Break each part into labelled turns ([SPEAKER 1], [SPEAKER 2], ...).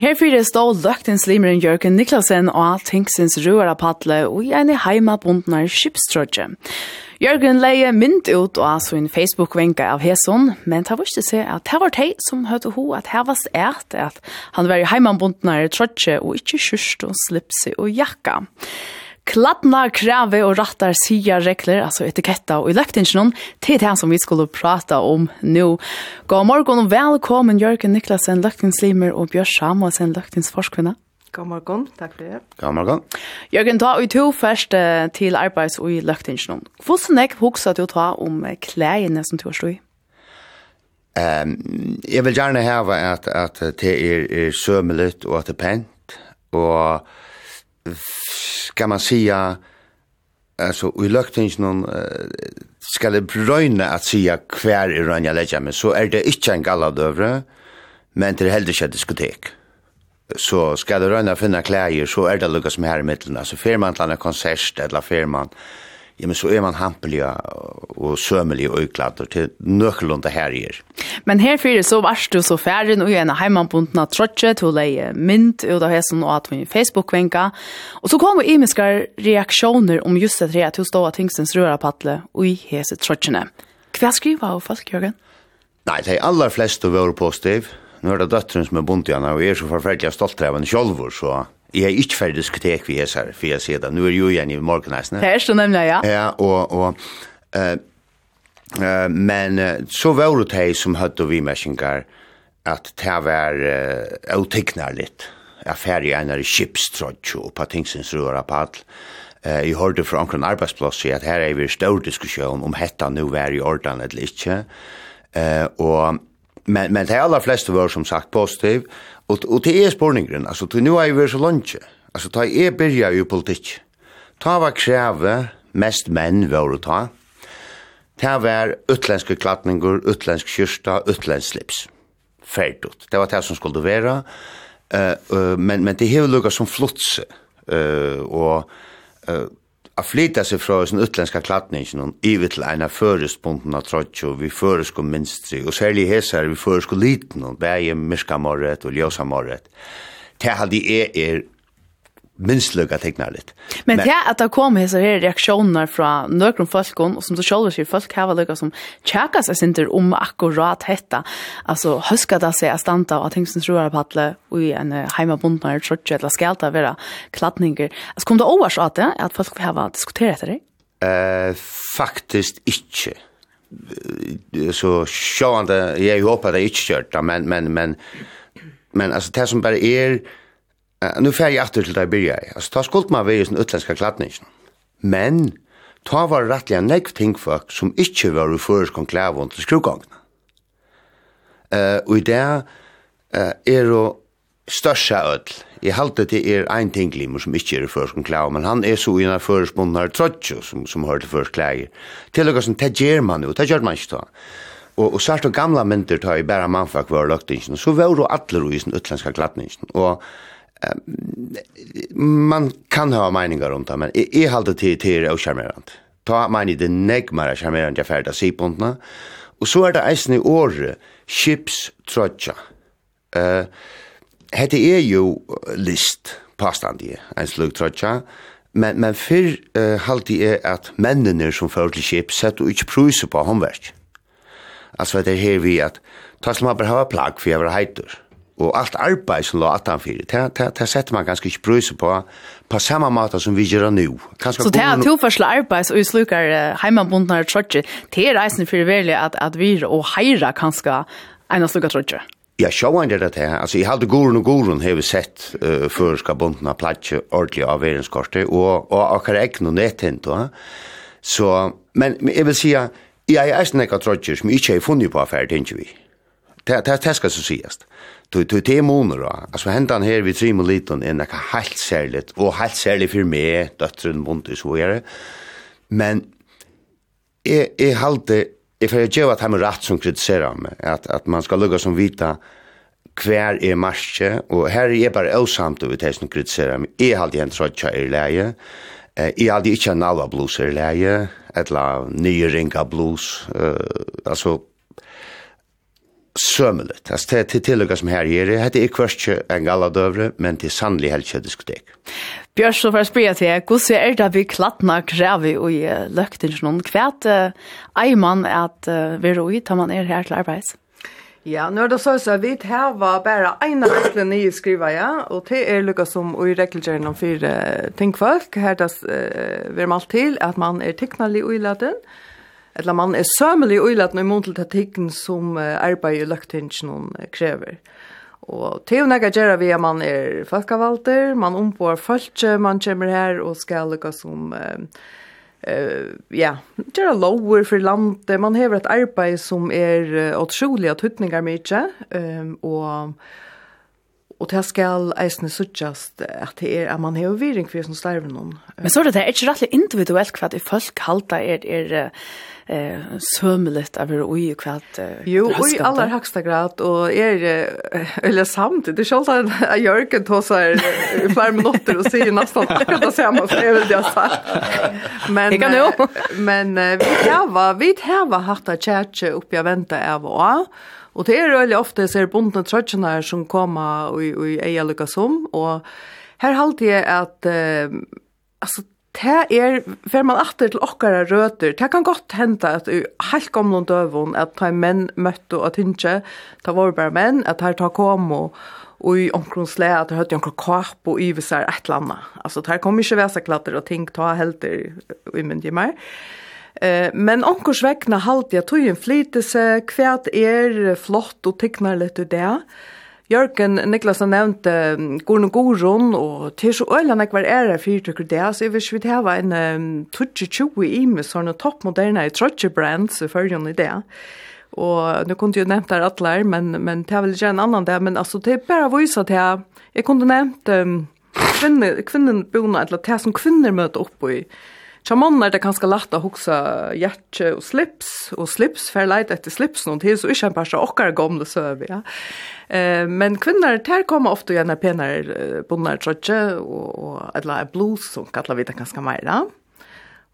[SPEAKER 1] Herfyrir stå løgtens limeren Jørgen Niklasen og Tinksins røra padle og i ene heimabundnar skipstrødje. Jørgen leie mynd ut og altså en Facebook-venka av Heson, men ta visste seg at det var de som hørte ho at her var et at han var i heimabundnar trødje og ikkje kjørst og slipse og jakka. Kladdna krave og rattar sia regler, altså etiketta og i løktingsjonen, til det som vi skulle prata om nå. God morgon og velkommen Jørgen Niklasen, løktingslimer og Bjørn Samuelsen, løktingsforskvinna.
[SPEAKER 2] God morgon, takk for det.
[SPEAKER 3] God morgon.
[SPEAKER 1] Jørgen, ta ut to først til arbeids og i løktingsjonen. Hvordan er hoksa du ta om klæene som du har stå i?
[SPEAKER 3] Um, jeg vil gjerne hava at, at det er, er sømelig og at det er pent, og ska man säga alltså i löktingen ska det bröna att säga kvar i rönja lägga men så är det inte en galladövre men det är heller inte diskotek. Så ska det röna finna kläder så är det lukas som här i mittlen alltså firman till en konsert eller firman ja, men så er man hampelig og sømelig og øyklader til nøkkelund det her gjør.
[SPEAKER 1] Men her fyrir så varst du så færin og gjerne av trotje til å leie mynd ut av hesen og at vi Facebook-venka. Og så kom vi imiskar reaksjoner om just det her til å stå av tingsens rørapatle og i hese trotjene. Hva skriva av folk, Jørgen?
[SPEAKER 3] Nei, de aller fleste var positiv. Nå er det døtteren som er bunt igjen, og jeg er så forferdelig stolt av en kjolvor, så Jeg er ikke ferdig diskotek vi er her, for jeg sier det. Nå er jo igjen i morgenheisene.
[SPEAKER 1] Det er så nemlig, ja.
[SPEAKER 3] Ja, og, og uh, uh, men uh, så var det de som høyde vi mersinger at det var uh, utiknar litt. Jeg ferdig en av kipstrøtj og på tingsens røra på alt. Uh, jeg hørte fra omkring arbeidsplass at her er vi stor diskusjon om hetta nu var i ordan eller ikke. Uh, og men men de allra flesta var som sagt positiv. Och och det är spårningen alltså till nu är vi så långt alltså ta är börja ju politik ta var kräve mest menn var och ta ta var utländska klatningar utländsk kyrsta utländsk slips. Färdigt det var det som skulle vara eh uh, uh, men men det hevur lukka som flots eh uh, og uh, a flyta seg fra sin utländska klatningen og i til eina førestbunden av trotjo vi føresko minstri og særlig hesar vi føresko liten og bæg myrka morret og ljósa morret. Det halde jeg er minst lukka tegnar litt.
[SPEAKER 1] Men, men det at det kom hese her reaksjoner fra nøkron folkon, og som du sjálfur sier, folk hava lukka som tjekka seg sinter om akkurat hetta, altså huska det seg a standa og ting som tror er patle ui en heimabundnar, trotje, eller skalta vera kladninger. Altså kom det overs at det, at folk hava diskuteret etter det?
[SPEAKER 3] Eh, faktisk ikkje så sjåande, jeg håper det ikkje kjørt, men, men, men, men altså, det som bare er, uh, nu fer jeg atter til det byrja i. Altså, ta skuld meg ved i sin utlenska klatningen. Men, ta var rettelig en negv tingfolk som ikkje var i føreskong klævån til skrugongna. Uh, og i det uh, er jo størsta ødel. Jeg halte til er ein tinglimer som ikkje er i føreskong klævån, men han er så i en av føreskbundnar trotjo som, som hører til føresklæger. Til og som, det gjør man jo, det gjør man ikke ta. Og, og svært og gamla myndir ta i bæra mannfak var løgtingsen, så var jo atler i sin utlenska klatningen. Og man kan ha meningar om det, men jeg, jeg halte til til det er charmerant. Ta meini det negg charmerant jeg ferdig sipundna. Og så er det eisen i året, chips trotja. Uh, hette er jo list, påstandig, en slug trotja. Men, men fyrr uh, halte jeg at mennene som fører til chips sett og ikke prøyser på håndverk. Altså det er her vi at, ta som man bare har plagg for jeg var heitur og alt arbeid som lå at han fyrir, det, det, det setter man ganske ikke brøse på, på samme måte som vi gjør nu.
[SPEAKER 1] Kanske så det er tilførsel arbeid, og vi slukker uh, heimabundnare trotje, det er reisende for veldig at, at vi og heira kanskje en av slukker trotje.
[SPEAKER 3] Ja, sjåan det det. Altså, jeg hadde Gorun og Gorun har vi sett uh, før skal av platje ordentlig av verenskortet, og, og akkurat ikke noe netthent. Så, men jeg vil si, jeg er eisen ikke trotjer som ikke har funnet på affæret, tenker vi. Det det det ska så sägas. Du du te moner då. alltså händan här vid Trim och Liton är något helt särligt och helt särligt för mig döttren bonte så är det. Men är är halt If jag give att han rätt som kritiserar mig att att man ska lugga som vita kvar är marsche och här är bara osamt över det som kritiserer meg. Jeg har alltid en trøtja i läge. Eh är alltid inte en alla blues i läge. etla nye ringa blues, uh, altså sömlet. Alltså det till tillägga som här ger det heter kvarske en galladövre men till sannlig helkje diskotek.
[SPEAKER 1] Björn så för spela till hur är det vi klattna krävi och i lökten någon kvärt ei man att vi då tar man er här till arbets.
[SPEAKER 2] Ja, nu er det så at vi her var bare ena regler nye skriva, ja, og det er lukka som i regelgjøren om fire tingfolk, her det uh, vi er malt til at man er teknalig uiladen, eller man er sømelig uilat i mån til tatikken som arbeid i løgtingsen krever. Og til å nekka gjerra vi at man er folkevalter, man ombår folke, man kommer her og skal lukka som, uh, ja, det gjerra lover for landet, man har et arbeid som er uh, utrolig at hytningar mykje, um, og Og det skal eisne suttjast at det er at man har viring for som starver noen.
[SPEAKER 1] Men så er det, det er ikke rettelig individuelt hva at folk halda er, er eh sömligt av hur oj kvart
[SPEAKER 2] Jo, i allra högsta grad och är eller samt det skall ta en Jörgen då så här fem minuter och säger nästan kan det säga man säger väl jag så. Men
[SPEAKER 1] kan ju.
[SPEAKER 2] Men vi har vi har haft att chatta upp jag väntar är vad. Och det är väldigt ofta så är bundna trötcherna som kommer och i i eja lucka som och här håller jag att alltså Det er, fer man atter til okkara røter, det kan godt hende at i helt gamle døvun, at ta menn møtte og tynkje, ta var bare menn, at her ta kom og, og i omkron sle, at det hørte omkron kap og yvesar et eller annet. Altså, det kom ikke vesaklatter og ting, ta helter i myndig mer. Eh, men omkors vekna halte jeg tog en flytelse, kvært er flott og tiknar litt ut det. Jørgen Niklasen nevnte Gorn og Gorun, og til så øyne jeg var ære fyrtøkker det, så jeg vil ikke hava en um, 2020 ime sånne toppmoderne i trøtje brands i følgen i det. Og nu kunne jeg nevnt der atler, men, men det er vel ikke en annan det, men altså det er bare å vise at jeg, kunne nevnt um, kvinner, kvinner boende, eller det som kvinner møter oppe i, Tja mannen er det kanskje lett å huske hjerte og slips, og slips for jeg leit etter slips noen tid, så ikke en par okkar gamle søv, ja. Eh, men kvinner, der kommer ofte gjerne penere bonner trøtje, og, og eller blues, som kaller vi det kanskje mer, da.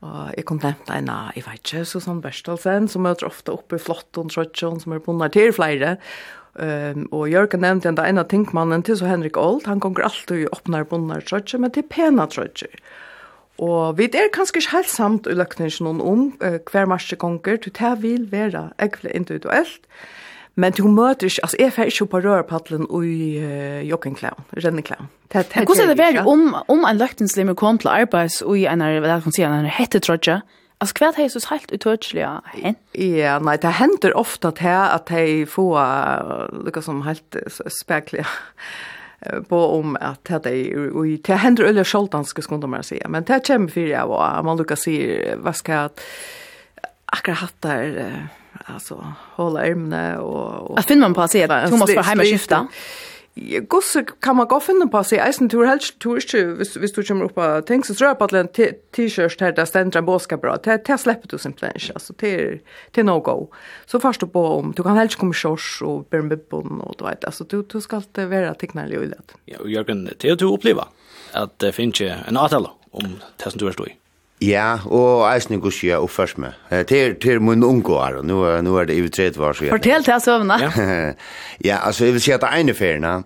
[SPEAKER 2] Og jeg kom nevnt en av, jeg vet ikke, Susanne Berstelsen, som møter ofte oppe i flott og trøtjen, som er bonnet til flere. Um, og Jørgen nevnte enda en av tinkmannen til så Henrik Old, han konger alltid åpner bunner, tror jeg men til pena trøtjen. Og vi er kanskje ikke helt samt i løkningen om uh, hver marsje konger, du tar vil være ekvile individuelt, men du møter ikke, altså jeg får ikke på rørpadlen og i uh, joggenklaun,
[SPEAKER 1] renneklaun. Hvordan er det vært om, om en løkningslimmer kom til arbeids og i en, hva kan si, en hettetrodje, hva er det så helt utørselig å hente?
[SPEAKER 2] Ja, nei, det hender ofte til at att får få lika som helt spekler på om att det är och det händer eller själtan ska man säga men det kommer för jag var man Lucas se vad ska att akkurat hatt där alltså hålla ärmne och,
[SPEAKER 1] och... Vad finner man på att se då? Thomas var hemma skifta.
[SPEAKER 2] Gosse kan man gå finne på seg eisen tur helst tur ikke hvis, hvis du kommer opp av ting, så tror jeg på at en t-shirt her der stender en båska bra, det, det slipper du simpelthen ikke, altså det er, det er no go. Så først du på om, du kan helst komme kjørs og bære med bunn og du vet, altså du, du skal alltid være tignelig og ulet.
[SPEAKER 4] Ja, og Jørgen, det er du oppleva at det finnes en avtale om det som du er stå i.
[SPEAKER 3] Ja, og eisen gus jeg og med. Til, til min unge år, nå, nå er det i tredje år.
[SPEAKER 1] Fortell til søvna.
[SPEAKER 3] Ja. ja, altså jeg vil si at det ene ferien,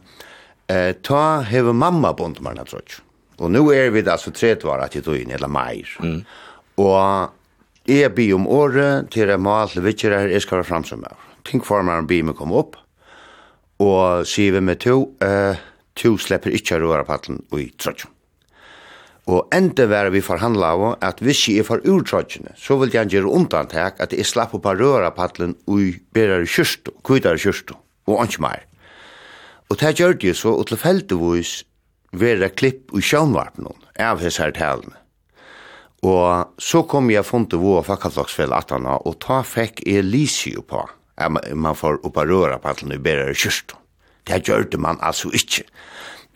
[SPEAKER 3] eh, ta heve mamma på under meg, tror. Og nå er vi da så tredje år at jeg tog inn, eller meir. Mm. Og jeg bi om året til jeg må til vittjere her, jeg skal være fremsomme. Tenk for meg en bil med komme opp, og sier vi med to, eh, to slipper ikke å røre paddelen i tredje Og enda var vi forhandla av at hvis jeg er for urtrøttjene, så vil jeg gjøre undantak at jeg slapp opp av rørapadlen og bedre kjørstu, kvidare kjørstu, og ikke mer. Og det gjør det så, og tilfeldigvis vera klipp i sjønvarpen av hess her talene. Og så kom jeg funnet vår fakkaldagsfell atana, og ta fekk jo på, at man får opp av rørapadlen og bedre kjørstu. Det gjør det man altså ikke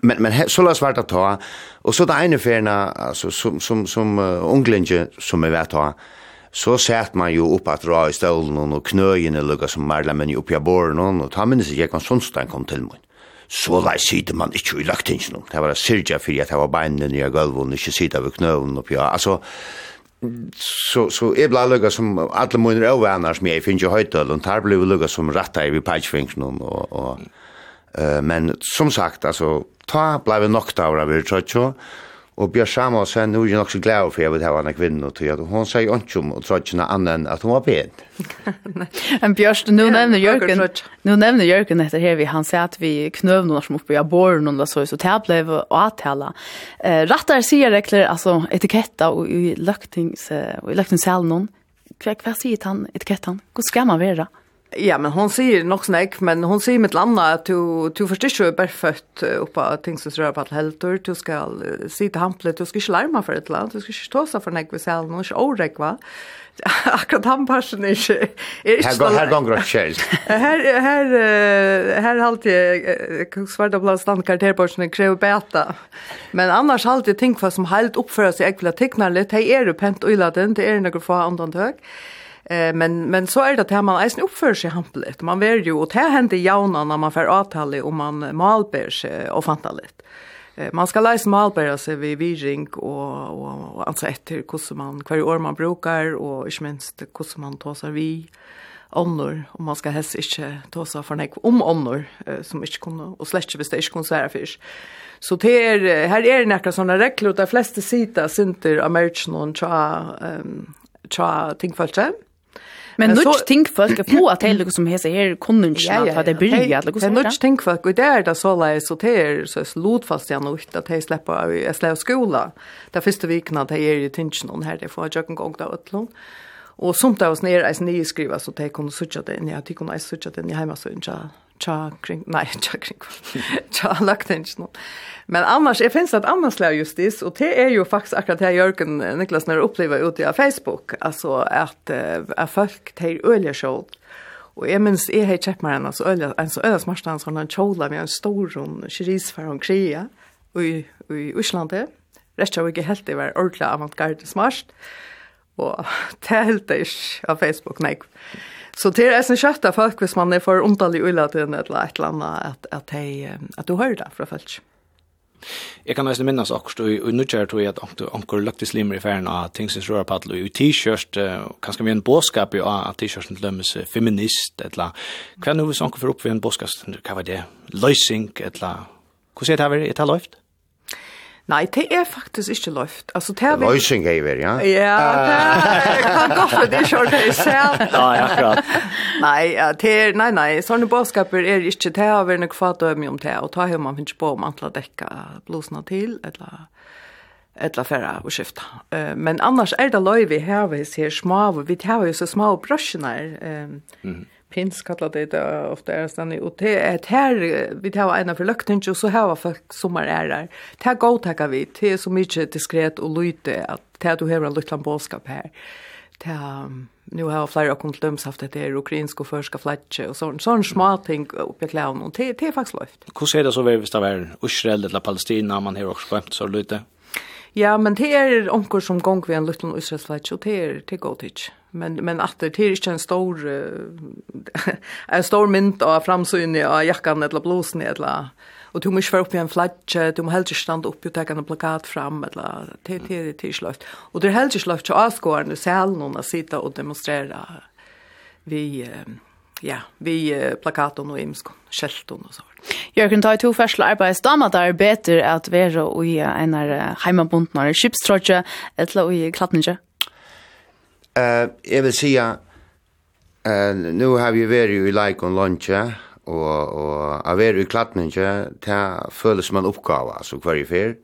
[SPEAKER 3] men men så lås vart att ta. Och så där ene förna alltså som som som uh, unglinge som är vet ha så sett man ju upp att dra i stolen och knöjen eller lukka som marla men ju upp i borren och ta minns jag kan sonstein kom till mig så där sitter man inte i laktingen det var sirja för att det var benen i golvet och inte sitta vid knöjen och ja alltså så så är bland lugga som alla munner över annars med finns ju höjdel och tar blev lugga som rattar i patchfingen och och Eh men som sagt alltså ta blev knockt out av det så och Björn Samuel sen nu nok så glad for jeg vil ha en kvinna till att hon säger ikke om och tror inte annan att hon var pen.
[SPEAKER 1] Men Bjørn, nu nevner Jørgen, nu nämner Jørgen efter här vi han säger att vi knøv noen som oppe i borgen och så så det blev och att hela. Eh rättare säger regler alltså etiketta och i löktings och i löktings någon. Kväck vad säger han etiketten? Hur ska man være?
[SPEAKER 2] Ja, men hon säger nog snäck, men hon säger mitt landa att du du förstår ju bara fött uppa ting som rör på att heltor, du ska sitta hamplet, du ska inte larma för ett land, du ska inte stå så för näck vid sällan och orek va. Akkurat han passion är inte.
[SPEAKER 3] Här går här gånger själv.
[SPEAKER 2] Här här här har alltid svarta blå standkvarter på sin beta. Men annars har alltid ting som helt uppför sig ekla tecknar lite, hej är du pent och illa den, det är några få andra hög. Eh men men så är det att man är uppför sig hampligt. Man ver ju och det händer jauna när man får avtal om man malber sig och fantaligt. Eh man ska läsa malbera sig vid viring och och, och alltså efter hur man varje år man brukar och inte minst hur man tar vi ånder, og man skal helst ikke ta seg for nek om ånder, eh, som ikke kunne, og slett ikke hvis det ikke kunne svære. Så det er, her er det nekka sånne regler, og de fleste sida sinter av merchen og tja, um, tja tingfølse.
[SPEAKER 1] Men nu tänk folk på att det som heter här kunden konventionellt att det börjar att
[SPEAKER 2] gå. Men nu tänk folk och där där så lär så där så slut fast jag nog att jag släpper jag släpper skola. Där första veckan att jag är ju tension här det får jag en gång där åtlån. Och sånt där oss ner är ni skriva så det kunde söka det ni har tycker ni söka det ni hemma så inte tja kring, nej, tja kring, tja laktengen. Men annars, är finns att annars lär just det, och det är ju faktiskt akkurat det här Jörgen Niklas när upplever ute av Facebook, alltså att, att folk tar öliga kjolt. Och jag minns, är har köpt mig en så öliga, en så öliga smartan som en kjola med en stor rund kirisfär om kria i, i Uslande. Rätt jag ikke helt det var ordentlig avantgarde smart. Och det helt det av Facebook, nei. Så det er en kjøtt av folk hvis man er for ontalig ulla till en eller annet, at, at, att hej att du hører det fra folk.
[SPEAKER 4] Jeg kan nästan minnas också i nutjer tror jeg at onkel Lucas Slimmer i ferien av things is rare paddle i t-shirt kanskje vi med en boskap i at t-shirten lømmes feminist eller kan nu så onkel för upp vid en båskap, hva var det lösing eller hur er det her, er det har löft?
[SPEAKER 2] Nei, det er faktisk ikke løft. Altså, det er...
[SPEAKER 3] Løsing er vel, ja?
[SPEAKER 2] Ja, det kan gå for det kjørt det selv.
[SPEAKER 4] Ja, akkurat.
[SPEAKER 2] Nei, det er, nei, nei, sånne båtskaper er ikke det har vært nok fatt og mye om det, og ta hjem man finner på om antall dekka blåsene til, eller eller færre og skifta. Men annars er det löj vi har vi ser små, vi har jo så små bröschnar ehm mm pins kallar det det ofta är stanna och det är här vi tar en av förlökningar och så här var för sommar är där. Det här går tackar vi till så mycket diskret och lite att det du har en liten boskap här. Det här, nu har flera av kontlums haft det är ukrainsk och förska flatche och sån, sån små ting uppe i kläven och det, det är faktiskt löft.
[SPEAKER 4] Hur ser det så väl visst av världen? Israel eller Palestina man har också skämt så lite.
[SPEAKER 2] Ja, men det er onker som gong vi en liten Israelsflats, og det er, det er godt ikke. Men, men at det er ikke en stor, en stor mynd av framsynet av jakkan eller blåsen eller Og du må ikke være oppe i en flagge, du må helst ikke stande oppe og ta en plakat fram, eller det, det, det, er ikke løft. Og det er helst ikke sløft til avskåren i salen og sitte og demonstrere vi, ja, vi plakaten og imsk, skjelten og så.
[SPEAKER 1] Jørgen, ta i to første arbeidsdamer der bedre at være og i en heimabunden av skipstrotje, eller i klattninge?
[SPEAKER 3] Uh, jeg vil si at uh, nå har vi vært i leikon lunsje og, og å være i klattninge, det føles som en oppgave, altså hver i fer.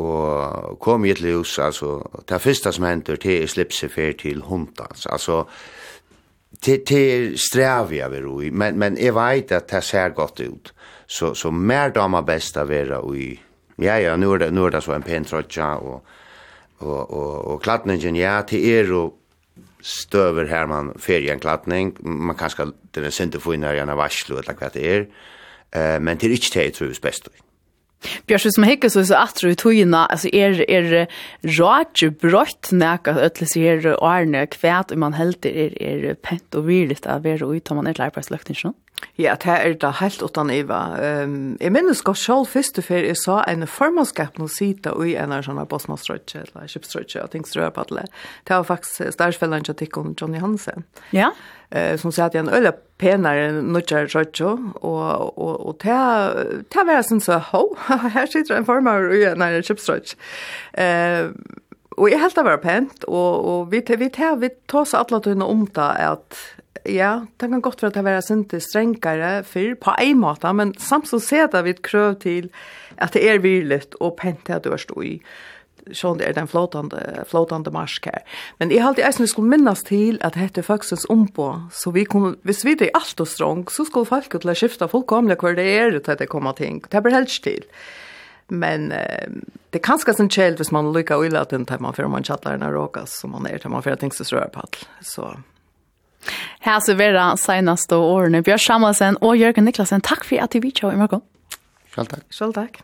[SPEAKER 3] Og kom i et ljus, altså, det første som hender til er slipset fer til hundans, altså, det det strävar vi då men men jag vet att det ser gott ut så så mer dama bästa vara och i ja ja nu är det nu är det så en pentrotcha och och och och klattningen ja till er och stöver här man ferien klattning man kanske den är inte få in när jag varslo eller vad det är eh men till är inte det tror jag bäst
[SPEAKER 1] Bjørs, som hekka så så att atro tojna, alltså är er, er rådje brått nækka ødelig är årene kvärt om man helter er, er pent och virligt att vara ut om man är et lærparsløkning så.
[SPEAKER 2] Ja, det er da helt utan Iva. Um, jeg minnes godt selv først og før jeg sa en formannskap nå sida i en av sånne bosmastrøtje, eller kjipstrøtje, og ting strøy på alle. Det var faktisk stærsfellene til Tikkon Johnny Hansen.
[SPEAKER 1] Ja?
[SPEAKER 2] Uh, som sier at jeg er en øyne penare nutjar rotjo og og og ta ta vera sin så ho her sitter en formar og en ein chipstrotch. Eh og jeg helt det var pent og og vi vi ta vi tosa så alla tunna om ta at Ja, det kan godt være at det være sinte strengere for på en måte, men samt så ser det vi krøv til at det er virligt og pent at du er stå i sånn det er den flotande, flotande marsk her. Men jeg halte eisen vi skulle minnes til at dette er faktisk ombå, så vi kom, hvis vi er alt og strong, så skulle folk til å skifte fullkomlig hver det er til det kommer ting. Det blir helst til. Men eh, det er kanskje sin kjeld hvis man lykker å ille at den tar man før man tjattler den råkas, som man er til man før ting som strører på alt. Så...
[SPEAKER 1] Her så vera senaste årene Bjørn Samuelsen og Jørgen Niklasen. Takk for at du vidt i morgen.
[SPEAKER 3] Selv takk.
[SPEAKER 2] Selv takk.